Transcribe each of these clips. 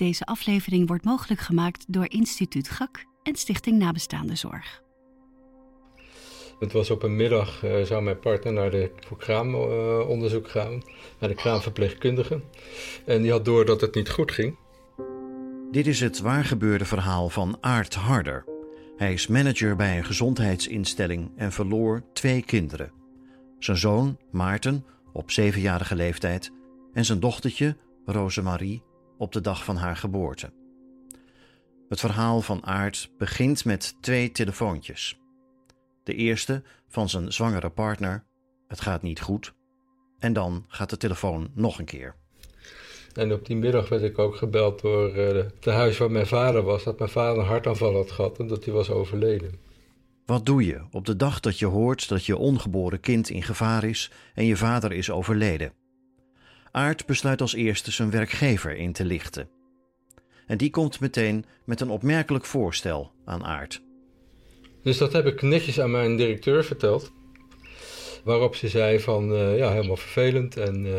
Deze aflevering wordt mogelijk gemaakt door Instituut GAK en Stichting Nabestaande Zorg. Het was op een middag, uh, zou mijn partner naar de, voor kraamonderzoek uh, gaan, naar de kraamverpleegkundige. En die had door dat het niet goed ging. Dit is het waargebeurde verhaal van Aart Harder. Hij is manager bij een gezondheidsinstelling en verloor twee kinderen. Zijn zoon, Maarten, op zevenjarige leeftijd, en zijn dochtertje, Rosemarie, op de dag van haar geboorte. Het verhaal van Aart begint met twee telefoontjes. De eerste van zijn zwangere partner, het gaat niet goed. En dan gaat de telefoon nog een keer. En op die middag werd ik ook gebeld door uh, het huis waar mijn vader was, dat mijn vader een hartaanval had gehad en dat hij was overleden. Wat doe je op de dag dat je hoort dat je ongeboren kind in gevaar is en je vader is overleden? Aart besluit als eerste zijn werkgever in te lichten. En die komt meteen met een opmerkelijk voorstel aan Aart. Dus dat heb ik netjes aan mijn directeur verteld. Waarop ze zei van, uh, ja, helemaal vervelend en uh,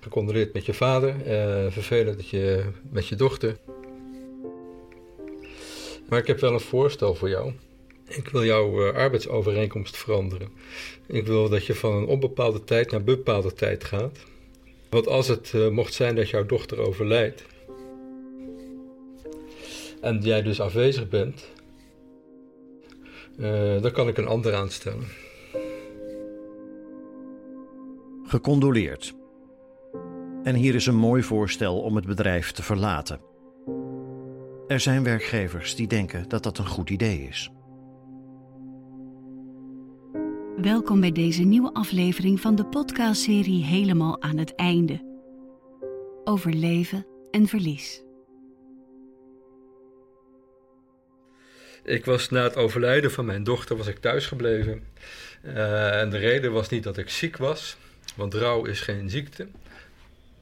gecondoleerd met je vader. Uh, vervelend dat je, met je dochter. Maar ik heb wel een voorstel voor jou. Ik wil jouw arbeidsovereenkomst veranderen. Ik wil dat je van een onbepaalde tijd naar bepaalde tijd gaat. Want als het mocht zijn dat jouw dochter overlijdt... en jij dus afwezig bent... dan kan ik een ander aanstellen. Gecondoleerd. En hier is een mooi voorstel om het bedrijf te verlaten. Er zijn werkgevers die denken dat dat een goed idee is. Welkom bij deze nieuwe aflevering van de podcastserie Helemaal aan het einde. Over leven en verlies. Ik was na het overlijden van mijn dochter was ik thuisgebleven. Uh, en de reden was niet dat ik ziek was, want rouw is geen ziekte.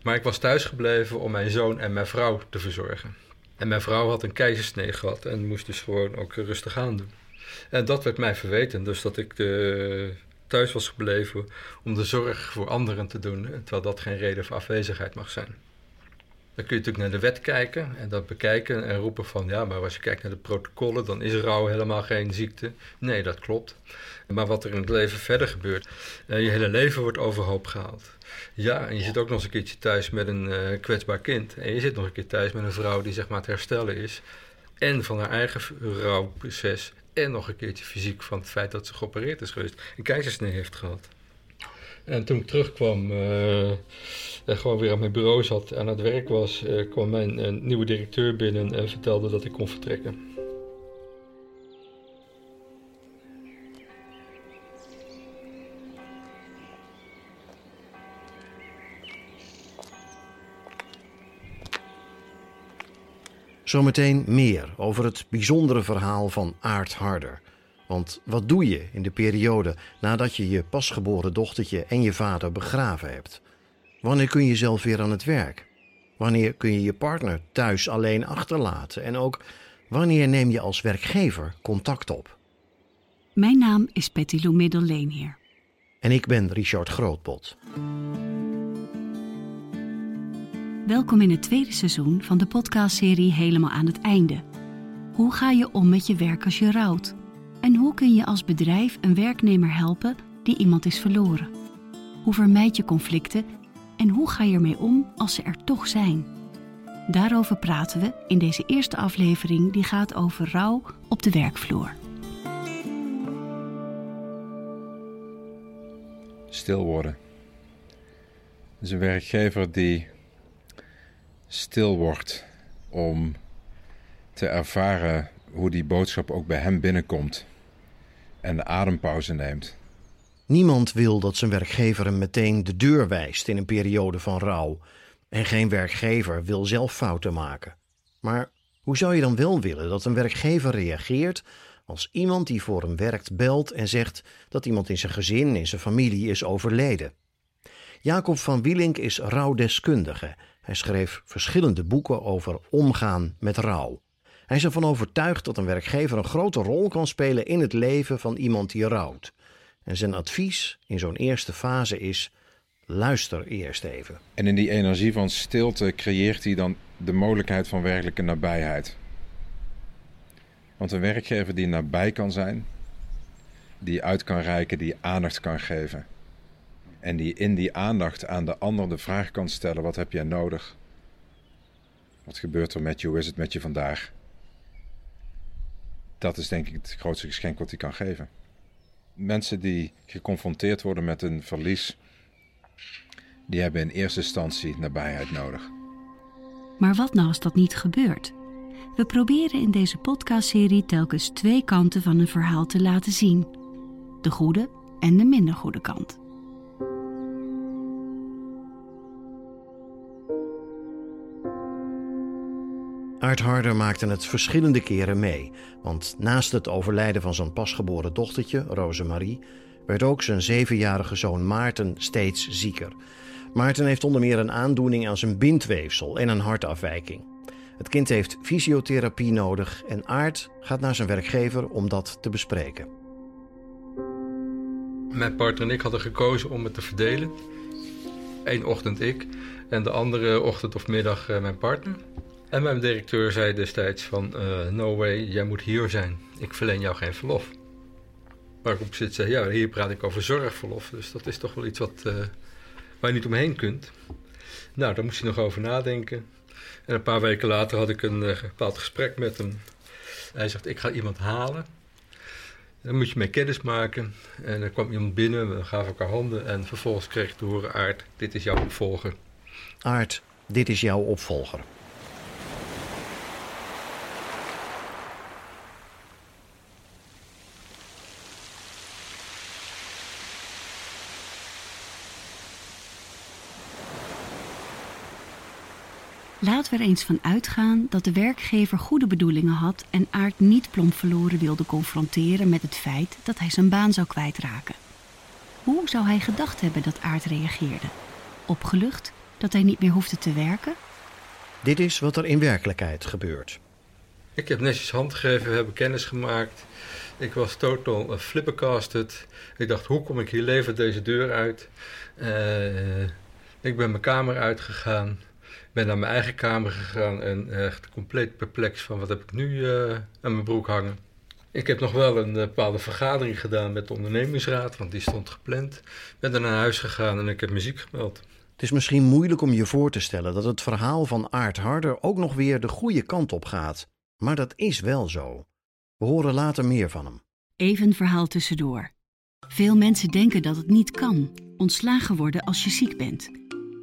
Maar ik was thuisgebleven om mijn zoon en mijn vrouw te verzorgen. En mijn vrouw had een keizersnee gehad en moest dus gewoon ook rustig aan doen. En dat werd mij verweten, dus dat ik de, thuis was gebleven om de zorg voor anderen te doen, terwijl dat geen reden voor afwezigheid mag zijn. Dan kun je natuurlijk naar de wet kijken en dat bekijken en roepen van ja, maar als je kijkt naar de protocollen, dan is rouw helemaal geen ziekte. Nee, dat klopt. Maar wat er in het leven verder gebeurt, uh, je hele leven wordt overhoop gehaald. Ja, en je zit ook nog eens een keertje thuis met een kwetsbaar kind. En je zit nog een keer thuis met een vrouw die zeg maar het herstellen is. En van haar eigen rouwproces. En nog een keertje fysiek van het feit dat ze geopereerd is geweest. Een keizersnee heeft gehad. En toen ik terugkwam en gewoon weer aan mijn bureau zat aan het werk was, uh, kwam mijn nieuwe directeur binnen en vertelde dat ik kon vertrekken. Zometeen meer over het bijzondere verhaal van Aart Harder. Want wat doe je in de periode nadat je je pasgeboren dochtertje en je vader begraven hebt? Wanneer kun je zelf weer aan het werk? Wanneer kun je je partner thuis alleen achterlaten? En ook wanneer neem je als werkgever contact op? Mijn naam is Betty Lou Middelleenheer. En ik ben Richard Grootbot. Welkom in het tweede seizoen van de podcastserie Helemaal aan het einde. Hoe ga je om met je werk als je rouwt? En hoe kun je als bedrijf een werknemer helpen die iemand is verloren? Hoe vermijd je conflicten en hoe ga je ermee om als ze er toch zijn? Daarover praten we in deze eerste aflevering die gaat over rouw op de werkvloer. Stil worden. is een werkgever die stil wordt om te ervaren hoe die boodschap ook bij hem binnenkomt en de adempauze neemt. Niemand wil dat zijn werkgever hem meteen de deur wijst in een periode van rouw. En geen werkgever wil zelf fouten maken. Maar hoe zou je dan wel willen dat een werkgever reageert als iemand die voor hem werkt belt en zegt dat iemand in zijn gezin, in zijn familie is overleden? Jacob van Wielink is rouwdeskundige. Hij schreef verschillende boeken over omgaan met rouw. Hij is ervan overtuigd dat een werkgever een grote rol kan spelen in het leven van iemand die rouwt. En zijn advies in zo'n eerste fase is: luister eerst even. En in die energie van stilte creëert hij dan de mogelijkheid van werkelijke nabijheid. Want een werkgever die nabij kan zijn, die uit kan reiken, die aandacht kan geven. En die in die aandacht aan de ander de vraag kan stellen: wat heb jij nodig? Wat gebeurt er met je? Hoe is het met je vandaag? Dat is denk ik het grootste geschenk wat hij kan geven. Mensen die geconfronteerd worden met een verlies, die hebben in eerste instantie nabijheid nodig. Maar wat nou als dat niet gebeurt? We proberen in deze podcastserie telkens twee kanten van een verhaal te laten zien: de goede en de minder goede kant. Aart Harder maakte het verschillende keren mee. Want naast het overlijden van zijn pasgeboren dochtertje, Rosemarie, werd ook zijn zevenjarige zoon Maarten steeds zieker. Maarten heeft onder meer een aandoening aan zijn bindweefsel en een hartafwijking. Het kind heeft fysiotherapie nodig en Aart gaat naar zijn werkgever om dat te bespreken. Mijn partner en ik hadden gekozen om het te verdelen. Eén ochtend ik en de andere ochtend of middag eh, mijn partner. En mijn directeur zei destijds van, uh, no way, jij moet hier zijn. Ik verleen jou geen verlof. Waarop zit zei, ja, hier praat ik over zorgverlof. Dus dat is toch wel iets wat, uh, waar je niet omheen kunt. Nou, daar moest hij nog over nadenken. En een paar weken later had ik een uh, bepaald gesprek met hem. Hij zegt, ik ga iemand halen. Dan moet je mee kennis maken. En er kwam iemand binnen, we gaven elkaar handen. En vervolgens kreeg ik te horen, Aard, dit is jouw opvolger. Aard, dit is jouw opvolger. Laten we er eens van uitgaan dat de werkgever goede bedoelingen had en Aard niet plomp verloren wilde confronteren met het feit dat hij zijn baan zou kwijtraken. Hoe zou hij gedacht hebben dat Aard reageerde? Opgelucht dat hij niet meer hoefde te werken? Dit is wat er in werkelijkheid gebeurt. Ik heb netjes handgegeven, we hebben kennis gemaakt. Ik was totaal flippercasted. Ik dacht, hoe kom ik hier levend deze deur uit? Uh, ik ben mijn kamer uitgegaan ben naar mijn eigen kamer gegaan en echt compleet perplex van wat heb ik nu uh, aan mijn broek hangen. Ik heb nog wel een bepaalde vergadering gedaan met de ondernemingsraad, want die stond gepland. Ben dan naar huis gegaan en ik heb muziek gemeld. Het is misschien moeilijk om je voor te stellen dat het verhaal van Aart Harder ook nog weer de goede kant op gaat. Maar dat is wel zo. We horen later meer van hem. Even een verhaal tussendoor. Veel mensen denken dat het niet kan, ontslagen worden als je ziek bent.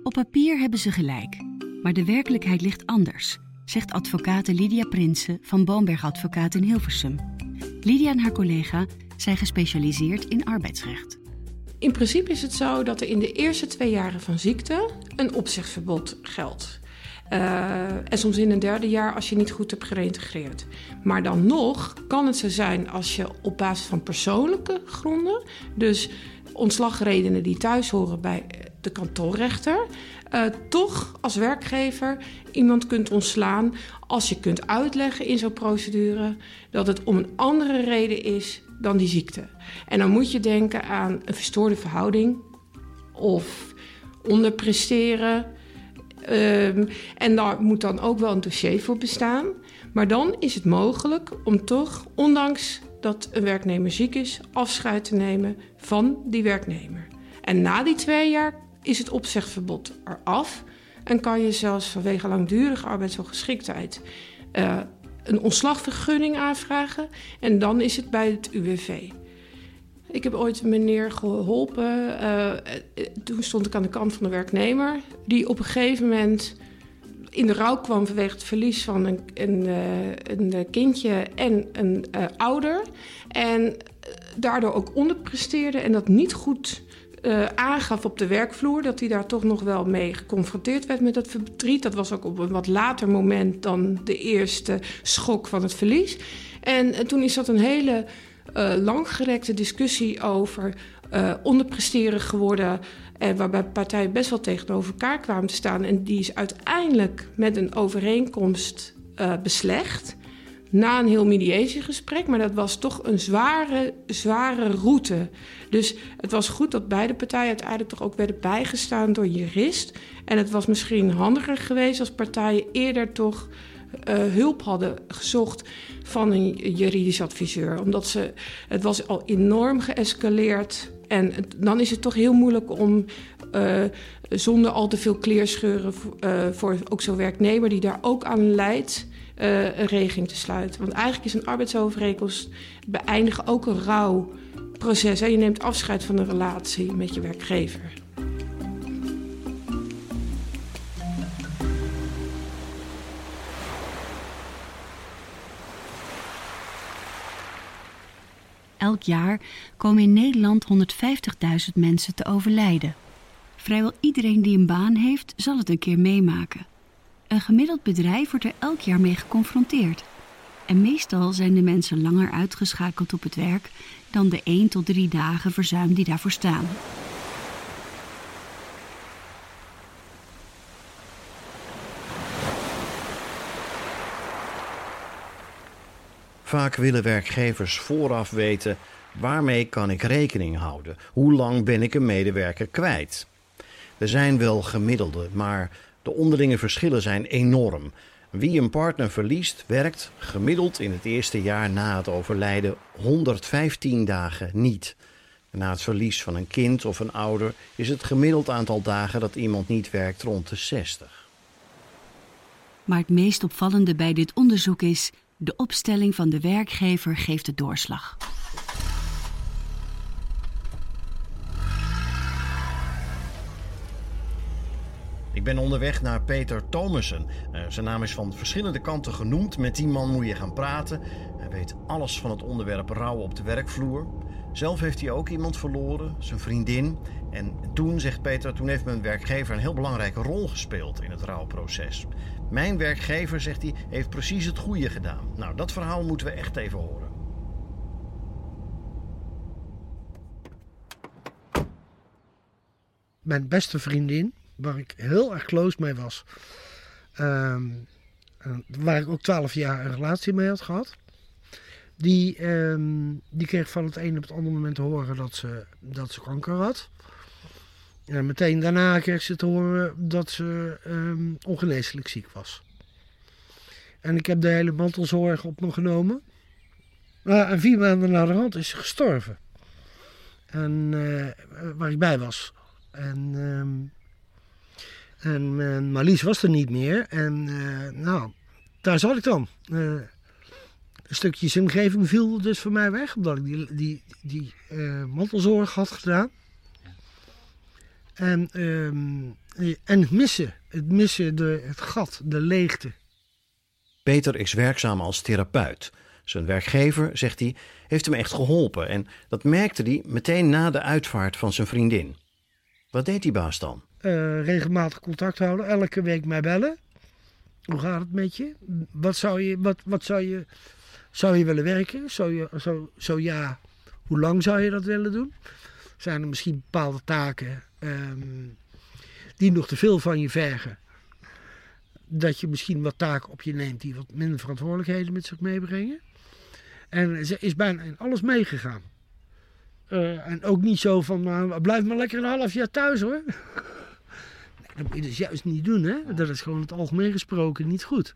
Op papier hebben ze gelijk. Maar de werkelijkheid ligt anders, zegt advocate Lydia Prinsen van Boomberg Advocaat in Hilversum. Lydia en haar collega zijn gespecialiseerd in arbeidsrecht. In principe is het zo dat er in de eerste twee jaren van ziekte een opzegverbod geldt. Uh, en soms in een derde jaar als je niet goed hebt gereïntegreerd. Maar dan nog kan het zo zijn als je op basis van persoonlijke gronden, dus ontslagredenen die thuis horen bij de kantoorrechter, uh, toch als werkgever iemand kunt ontslaan als je kunt uitleggen in zo'n procedure dat het om een andere reden is dan die ziekte. En dan moet je denken aan een verstoorde verhouding of onderpresteren. Um, en daar moet dan ook wel een dossier voor bestaan. Maar dan is het mogelijk om toch, ondanks dat een werknemer ziek is, afscheid te nemen van die werknemer. En na die twee jaar is het opzegverbod eraf en kan je zelfs vanwege langdurige arbeidsongeschiktheid uh, een ontslagvergunning aanvragen en dan is het bij het UWV. Ik heb ooit een meneer geholpen, uh, toen stond ik aan de kant van de werknemer, die op een gegeven moment in de rouw kwam vanwege het verlies van een, een, een kindje en een ouder. En daardoor ook onderpresteerde en dat niet goed uh, aangaf op de werkvloer dat hij daar toch nog wel mee geconfronteerd werd met dat verdriet. Dat was ook op een wat later moment dan de eerste schok van het verlies. En, en toen is dat een hele uh, langgerekte discussie over uh, onderpresteren geworden. En waarbij partijen best wel tegenover elkaar kwamen te staan. En die is uiteindelijk met een overeenkomst beslecht. Na een heel mediatiegesprek, maar dat was toch een zware, zware route. Dus het was goed dat beide partijen uiteindelijk toch ook werden bijgestaan door jurist. En het was misschien handiger geweest als partijen eerder toch uh, hulp hadden gezocht van een juridisch adviseur. Omdat ze, het was al enorm geëscaleerd. En dan is het toch heel moeilijk om uh, zonder al te veel kleerscheuren uh, voor ook zo'n werknemer die daar ook aan leidt uh, een regeling te sluiten. Want eigenlijk is een arbeidsovereenkomst beëindigen ook een rouwproces. Hè? Je neemt afscheid van een relatie met je werkgever. Elk jaar komen in Nederland 150.000 mensen te overlijden. Vrijwel iedereen die een baan heeft, zal het een keer meemaken. Een gemiddeld bedrijf wordt er elk jaar mee geconfronteerd. En meestal zijn de mensen langer uitgeschakeld op het werk dan de 1 tot 3 dagen verzuim die daarvoor staan. Vaak willen werkgevers vooraf weten waarmee kan ik rekening houden? Hoe lang ben ik een medewerker kwijt? Er zijn wel gemiddelde, maar de onderlinge verschillen zijn enorm. Wie een partner verliest, werkt gemiddeld in het eerste jaar na het overlijden 115 dagen niet. Na het verlies van een kind of een ouder is het gemiddeld aantal dagen dat iemand niet werkt rond de 60. Maar het meest opvallende bij dit onderzoek is: de opstelling van de werkgever geeft de doorslag. Ik ben onderweg naar Peter Thomassen. Uh, zijn naam is van verschillende kanten genoemd. Met die man moet je gaan praten. Hij weet alles van het onderwerp rouw op de werkvloer. Zelf heeft hij ook iemand verloren, zijn vriendin. En toen, zegt Peter, toen heeft mijn werkgever een heel belangrijke rol gespeeld in het rouwproces. Mijn werkgever, zegt hij, heeft precies het goede gedaan. Nou, dat verhaal moeten we echt even horen. Mijn beste vriendin, waar ik heel erg close mee was. Ehm, waar ik ook twaalf jaar een relatie mee had gehad. Die, ehm, die kreeg van het een op het andere moment te horen dat ze, dat ze kanker had. En meteen daarna kreeg ze te horen dat ze um, ongeneeslijk ziek was. En ik heb de hele mantelzorg op me genomen. en vier maanden na de is ze gestorven. En uh, waar ik bij was. En en uh, Marlies was er niet meer. En uh, nou, daar zat ik dan. Uh, een stukje zingeving viel dus voor mij weg, omdat ik die, die, die mantelzorg had gedaan. En, um, en het missen, het missen, de, het gat, de leegte. Peter is werkzaam als therapeut. Zijn werkgever, zegt hij, heeft hem echt geholpen. En dat merkte hij meteen na de uitvaart van zijn vriendin. Wat deed die baas dan? Uh, regelmatig contact houden, elke week mij bellen. Hoe gaat het met je? Wat zou je, wat, wat zou je, zou je willen werken? Zou je, zo, zo ja, hoe lang zou je dat willen doen? Zijn er misschien bepaalde taken um, die nog te veel van je vergen? Dat je misschien wat taken op je neemt die wat minder verantwoordelijkheden met zich meebrengen. En ze is bijna in alles meegegaan. Uh, en ook niet zo van, nou, blijf maar lekker een half jaar thuis hoor. Dat moet je dus juist niet doen, hè? Dat is gewoon het algemeen gesproken niet goed.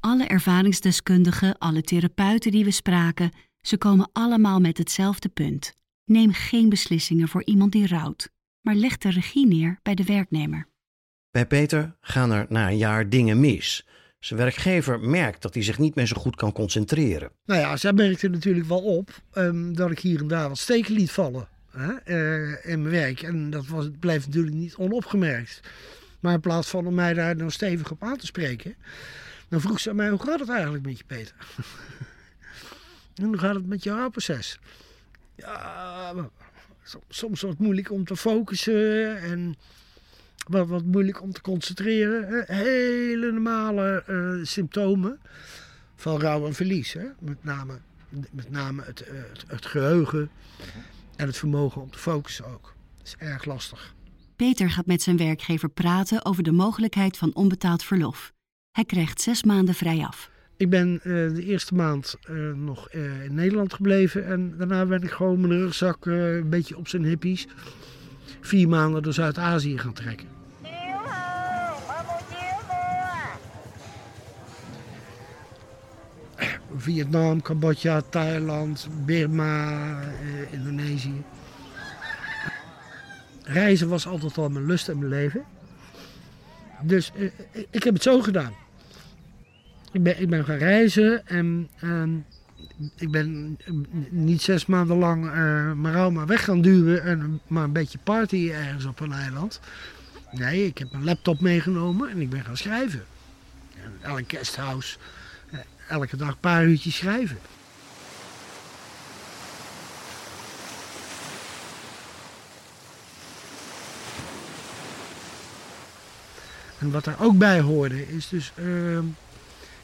Alle ervaringsdeskundigen, alle therapeuten die we spraken, ze komen allemaal met hetzelfde punt. Neem geen beslissingen voor iemand die rouwt, maar leg de regie neer bij de werknemer. Bij Peter gaan er na een jaar dingen mis. Zijn werkgever merkt dat hij zich niet meer zo goed kan concentreren. Nou ja, zij merkte natuurlijk wel op um, dat ik hier en daar wat steken liet vallen hè, uh, in mijn werk. En dat was, bleef natuurlijk niet onopgemerkt. Maar in plaats van om mij daar nou stevig op aan te spreken, dan vroeg ze aan mij: hoe gaat het eigenlijk met je, Peter? en hoe gaat het met jouw proces? Ja, soms wat moeilijk om te focussen en wat, wat moeilijk om te concentreren. Hele normale uh, symptomen van rouw en verlies. Hè? Met name, met name het, het, het geheugen en het vermogen om te focussen ook. Dat is erg lastig. Peter gaat met zijn werkgever praten over de mogelijkheid van onbetaald verlof. Hij krijgt zes maanden vrij af. Ik ben eh, de eerste maand eh, nog eh, in Nederland gebleven. En daarna ben ik gewoon mijn rugzak een beetje op zijn hippies. Vier maanden door Zuid-Azië gaan trekken. Vietnam, Cambodja, Thailand, Burma, eh, Indonesië. Reizen was altijd al mijn lust en mijn leven. Dus eh, ik- ik heb het zo gedaan. Ik ben, ik ben gaan reizen en ehm, ik ben eh, niet zes maanden lang eh mijn maar weg gaan duwen en maar een beetje party ergens op een eiland. Nee, ik heb mijn laptop meegenomen en ik ben gaan schrijven. En elk guesthouse, eh, elke dag een paar uurtjes schrijven. En wat daar ook bij hoorde is dus ehm,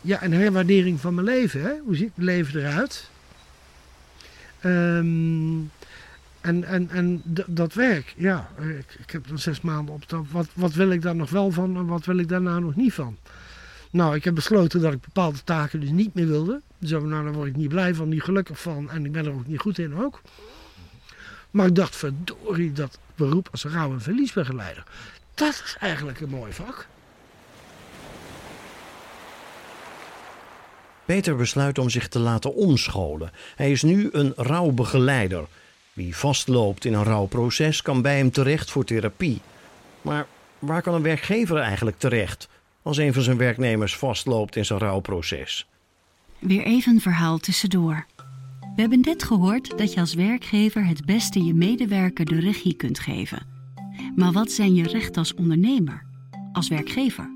ja, een herwaardering van mijn leven. Hè? Hoe ziet mijn leven eruit? Ehm, en en, en dat werk, ja, ik, ik heb er zes maanden op. Wat, wat wil ik daar nog wel van en wat wil ik daarna nog niet van? Nou, ik heb besloten dat ik bepaalde taken dus niet meer wilde. Zo, nou, daar word ik niet blij van, niet gelukkig van en ik ben er ook niet goed in ook. Maar ik dacht, verdorie, dat beroep als rouw- en verliesbegeleider. Dat is eigenlijk een mooi vak. Peter besluit om zich te laten omscholen. Hij is nu een rouwbegeleider. Wie vastloopt in een rouwproces kan bij hem terecht voor therapie. Maar waar kan een werkgever eigenlijk terecht als een van zijn werknemers vastloopt in zijn rouwproces? Weer even een verhaal tussendoor. We hebben net gehoord dat je als werkgever het beste je medewerker de regie kunt geven. Maar wat zijn je rechten als ondernemer, als werkgever?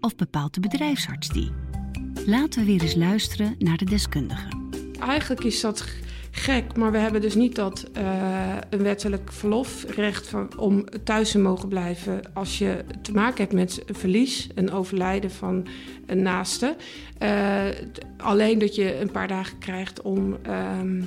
Of bepaalt de bedrijfsarts die? Laten we weer eens luisteren naar de deskundige. Eigenlijk is dat gek, maar we hebben dus niet dat eh, een wettelijk verlofrecht van, om thuis te mogen blijven als je te maken hebt met een verlies, een overlijden van een naaste. Eh, alleen dat je een paar dagen krijgt om ehm,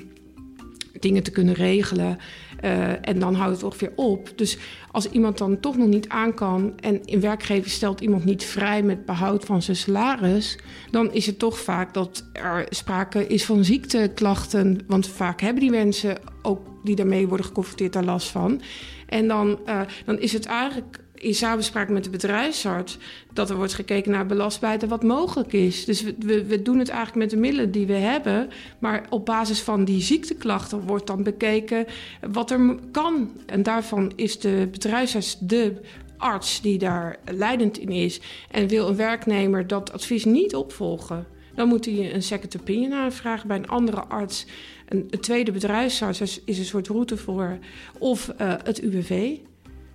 dingen te kunnen regelen. Eh, en dan houdt het ongeveer op. Dus als iemand dan toch nog niet aan kan en een werkgever stelt iemand niet vrij met behoud van zijn salaris, dan is het toch vaak dat er sprake is van ziekteklachten. Want vaak hebben die mensen ook die daarmee worden geconfronteerd daar last van. En dan, eh, dan is het eigenlijk in samenspraak met de bedrijfsarts dat er wordt gekeken naar belastbaarheid wat mogelijk is. Dus we, we, doen het eigenlijk met de middelen die we hebben. Maar op basis van die ziekteklachten wordt dan bekeken wat er kan. En daarvan is de bedrijfsarts de arts die daar leidend in is. En wil een werknemer dat advies niet opvolgen, dan moet hij een second opinion aanvragen bij een andere arts. Een, tweede bedrijfsarts is, een soort route voor. Of eh, het UWV.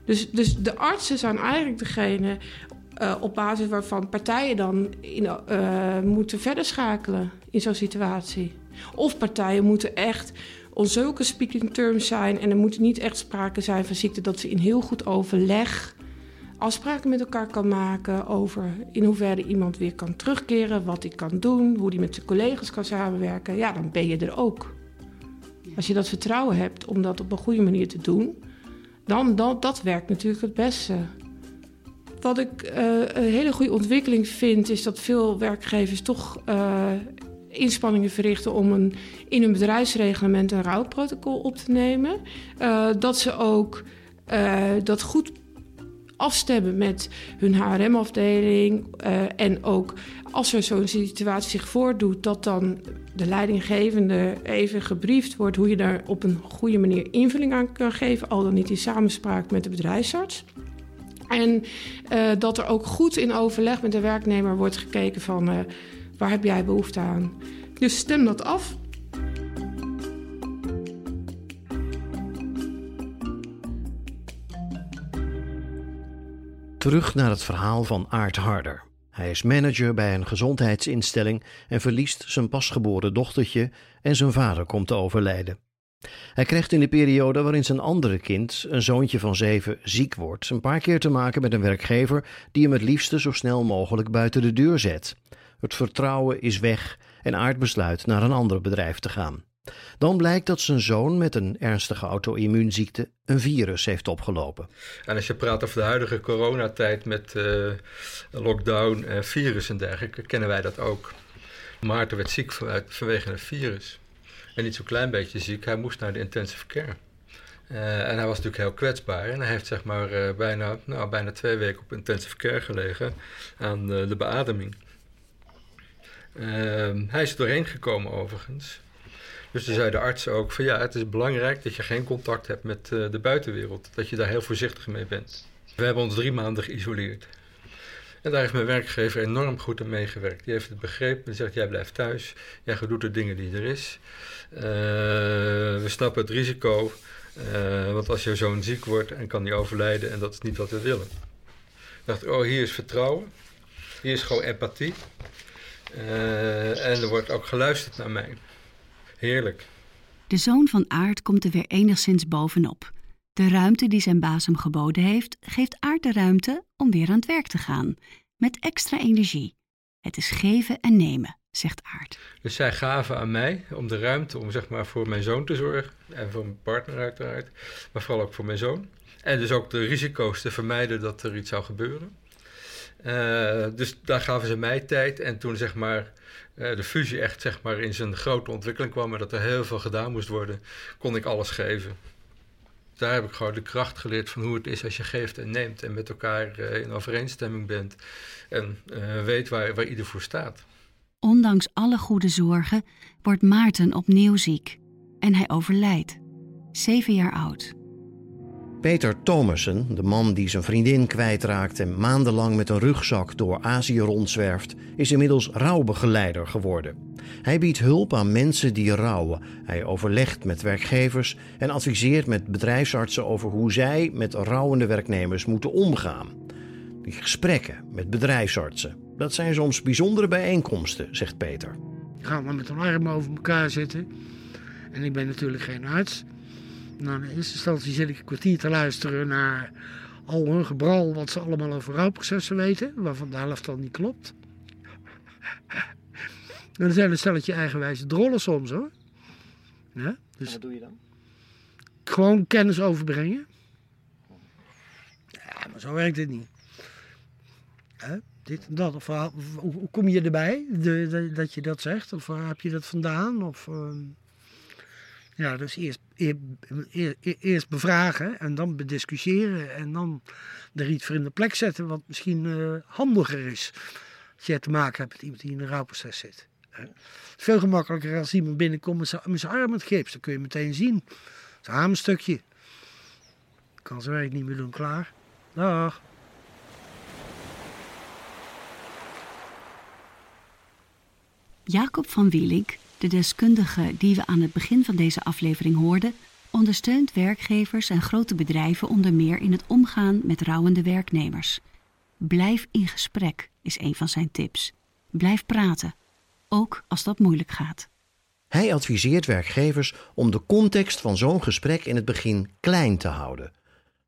Dus, dus de artsen zijn eigenlijk degene eh, op basis waarvan partijen dan in, eh, moeten verder schakelen in zo'n situatie. Of partijen moeten echt on zulke speaking terms zijn en er moet niet echt sprake zijn van ziekte dat ze in heel goed overleg afspraken met elkaar kan maken over in hoeverre iemand weer kan terugkeren, wat hij kan doen, hoe hij met zijn collega's kan samenwerken. Ja, dan ben je er ook. Als je dat vertrouwen hebt om dat op een goede manier te doen, dan, dan dat werkt natuurlijk het beste. Wat ik eh, een hele goede ontwikkeling vind, is dat veel werkgevers toch eh, inspanningen verrichten om een, in een bedrijfsreglement een rouwprotocol op te nemen. Eh, dat ze ook dat goed afstemmen met hun HRM-afdeling. eh, en ook als er zo'n situatie zich voordoet, dat dan de leidinggevende even gebriefd wordt hoe je daar op een goede manier invulling aan kan geven, al dan niet in samenspraak met de bedrijfsarts. En eh, dat er ook goed in overleg met de werknemer wordt gekeken van eh, waar heb jij behoefte aan. Dus stem dat af. Terug naar het verhaal van Aart Harder. Hij is manager bij een gezondheidsinstelling en verliest zijn pasgeboren dochtertje en zijn vader komt te overlijden. Hij krijgt in de periode waarin zijn andere kind, een zoontje van zeven, ziek wordt, een paar keer te maken met een werkgever die hem het liefste zo snel mogelijk buiten de deur zet. Het vertrouwen is weg en Aart besluit naar een ander bedrijf te gaan. Dan blijkt dat zijn zoon met een ernstige auto-immuunziekte een virus heeft opgelopen. En als je praat over de huidige coronatijd met eh, lockdown en virus en dergelijke, kennen wij dat ook. Maarten werd ziek vanwege een virus. En niet zo'n klein beetje ziek, hij moest naar de intensive care. Uh, en hij was natuurlijk heel kwetsbaar. En hij heeft zeg maar uh, bijna, nou, bijna twee weken op intensive care gelegen aan de, de beademing. Uh, hij is er doorheen gekomen overigens. Dus toen zei de arts ook van ja, het is belangrijk dat je geen contact hebt met uh, de buitenwereld. Dat je daar heel voorzichtig mee bent. We hebben ons drie maanden geïsoleerd. En daar heeft mijn werkgever enorm goed aan meegewerkt. Die heeft het begrepen en zegt: Jij blijft thuis, jij doet de dingen die er is. Uh, we snappen het risico, uh, want als je zoon ziek wordt en kan die overlijden, en dat is niet wat we willen. Ik dacht: Oh, hier is vertrouwen, hier is gewoon empathie. En er wordt ook geluisterd naar mij. Heerlijk. De zoon van Aard komt er weer enigszins bovenop. De ruimte die zijn baas hem geboden heeft, geeft Aard de ruimte om weer aan het werk te gaan. Met extra energie. Het is geven en nemen, zegt Aard. Dus zij gaven aan mij om de ruimte om zeg maar, voor mijn zoon te zorgen. En voor mijn partner uiteraard. Maar vooral ook voor mijn zoon. En dus ook de risico's te vermijden dat er iets zou gebeuren. Uh, dus daar gaven ze mij tijd. En toen zeg maar, de fusie echt zeg maar, in zijn grote ontwikkeling kwam... en dat er heel veel gedaan moest worden, kon ik alles geven daar heb ik gewoon de kracht geleerd van hoe het is als je geeft en neemt en met elkaar uh, in overeenstemming bent en uh, weet waar, waar ieder voor staat. Ondanks alle goede zorgen wordt Maarten opnieuw ziek en hij overlijdt, zeven jaar oud. Peter Thomassen, de man die zijn vriendin kwijtraakt en maandenlang met een rugzak door Azië rondzwerft, is inmiddels rouwbegeleider geworden. Hij biedt hulp aan mensen die rouwen. Hij overlegt met werkgevers en adviseert met bedrijfsartsen over hoe zij met rouwende werknemers moeten omgaan. Die gesprekken met bedrijfsartsen, dat zijn soms bijzondere bijeenkomsten, zegt Peter. Gaan we met een arm over elkaar zitten. En ik ben natuurlijk geen arts. Nou, in eerste instantie zit ik een kwartier te luisteren naar al hun gebral wat ze allemaal over rouwprocessen weten, waarvan de helft al niet klopt. En dan zijn een stelletje eigenwijze drollen soms hoor. Ja, dus wat doe je dan? Gewoon kennis overbrengen. Ja, maar zo werkt dit niet. Dit en dat. Of, hoe kom je erbij de, de, dat je dat zegt? Of waar heb je dat vandaan? Of, uh, ja, dus eerst, eerst, bevragen en dan bediscussiëren en dan er iets voor in de plek zetten wat misschien uh, handiger is. Als je te maken hebt met iemand die in een rouwproces zit. Het veel gemakkelijker als iemand binnenkomt met zijn arm met gips. Dan kun je meteen zien. Zijn arm een stukje. Kan zijn werk niet meer doen. Klaar. Dag. Jacob van Wielink de deskundige die we aan het begin van deze aflevering hoorden, ondersteunt werkgevers en grote bedrijven onder meer in het omgaan met rouwende werknemers. Blijf in gesprek is een van zijn tips. Blijf praten, ook als dat moeilijk gaat. Hij adviseert werkgevers om de context van zo'n gesprek in het begin klein te houden.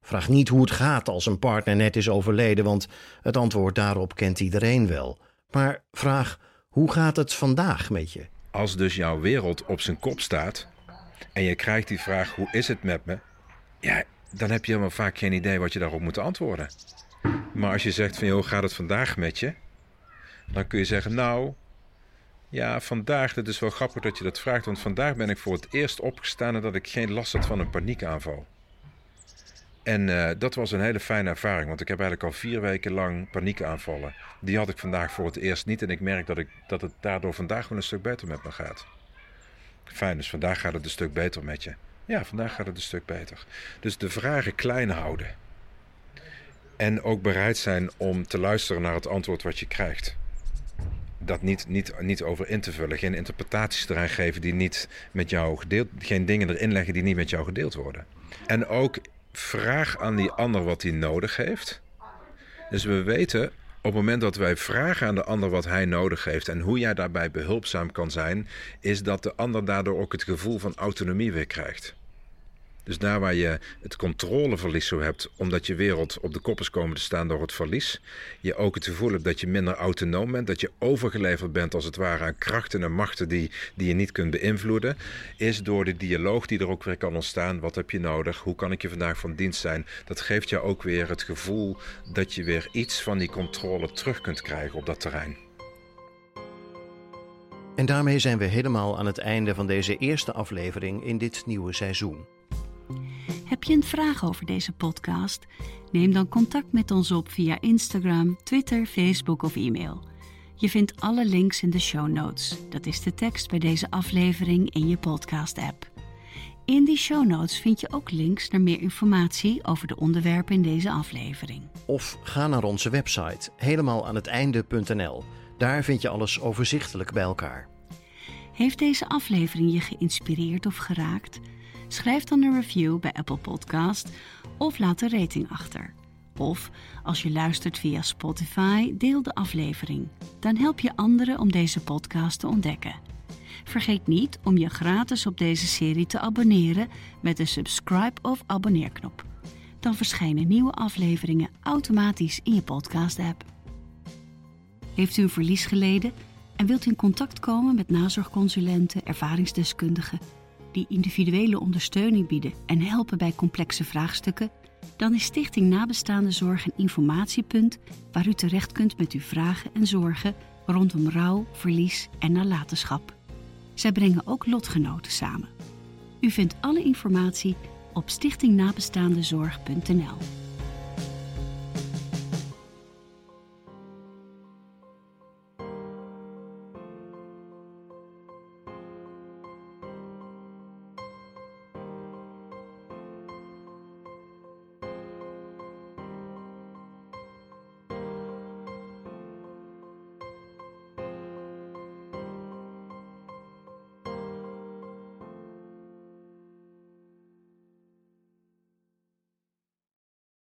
Vraag niet hoe het gaat als een partner net is overleden, want het antwoord daarop kent iedereen wel. Maar vraag: hoe gaat het vandaag met je? Als dus jouw wereld op zijn kop staat en je krijgt die vraag: hoe is het met me? Ja, dan heb je helemaal vaak geen idee wat je daarop moet antwoorden. Maar als je zegt van joh, gaat het vandaag met je? Dan kun je zeggen, nou, ja, vandaag, dat is wel grappig dat je dat vraagt, want vandaag ben ik voor het eerst opgestaan dat ik geen last had van een paniekaanval. En uh, dat was een hele fijne ervaring, want ik heb eigenlijk al vier weken lang paniekaanvallen. Die had ik vandaag voor het eerst niet en ik merk dat, ik, dat het daardoor vandaag wel een stuk beter met me gaat. Fijn, dus vandaag gaat het een stuk beter met je. Ja, vandaag gaat het een stuk beter. Dus de vragen klein houden. En ook bereid zijn om te luisteren naar het antwoord wat je krijgt. Dat niet, niet, niet over in te vullen. Geen interpretaties eraan geven die niet met jou gedeeld... Geen dingen erin leggen die niet met jou gedeeld worden. En ook vraag aan die ander wat hij nodig heeft. Dus we weten op het moment dat wij vragen aan de ander wat hij nodig heeft en hoe jij daarbij behulpzaam kan zijn, is dat de ander daardoor ook het gevoel van autonomie weer krijgt. Dus daar waar je het controleverlies zo hebt, omdat je wereld op de kop is komen te staan door het verlies, je ook het gevoel hebt dat je minder autonoom bent, dat je overgeleverd bent als het ware aan krachten en machten die, die je niet kunt beïnvloeden, is door de dialoog die er ook weer kan ontstaan. Wat heb je nodig? Hoe kan ik je vandaag van dienst zijn? Dat geeft je ook weer het gevoel dat je weer iets van die controle terug kunt krijgen op dat terrein. En daarmee zijn we helemaal aan het einde van deze eerste aflevering in dit nieuwe seizoen. Heb je een vraag over deze podcast? Neem dan contact met ons op via Instagram, Twitter, Facebook of e-mail. Je vindt alle links in de show notes. Dat is de tekst bij deze aflevering in je podcast-app. In die show notes vind je ook links naar meer informatie over de onderwerpen in deze aflevering. Of ga naar onze website helemaal aan het einde.nl. Daar vind je alles overzichtelijk bij elkaar. Heeft deze aflevering je geïnspireerd of geraakt? Schrijf dan een review bij Apple Podcast of laat een rating achter. Of als je luistert via Spotify, deel de aflevering. Dan help je anderen om deze podcast te ontdekken. Vergeet niet om je gratis op deze serie te abonneren met de subscribe of abonneerknop. Dan verschijnen nieuwe afleveringen automatisch in je podcast-app. Heeft u een verlies geleden en wilt u in contact komen met nazorgconsulenten, ervaringsdeskundigen die individuele ondersteuning bieden en helpen bij complexe vraagstukken? Dan is Stichting Nabestaande Zorg een informatiepunt waar u terecht kunt met uw vragen en zorgen rondom rouw, verlies en nalatenschap. Zij brengen ook lotgenoten samen. U vindt alle informatie op stichtingnabestaandezorg.nl.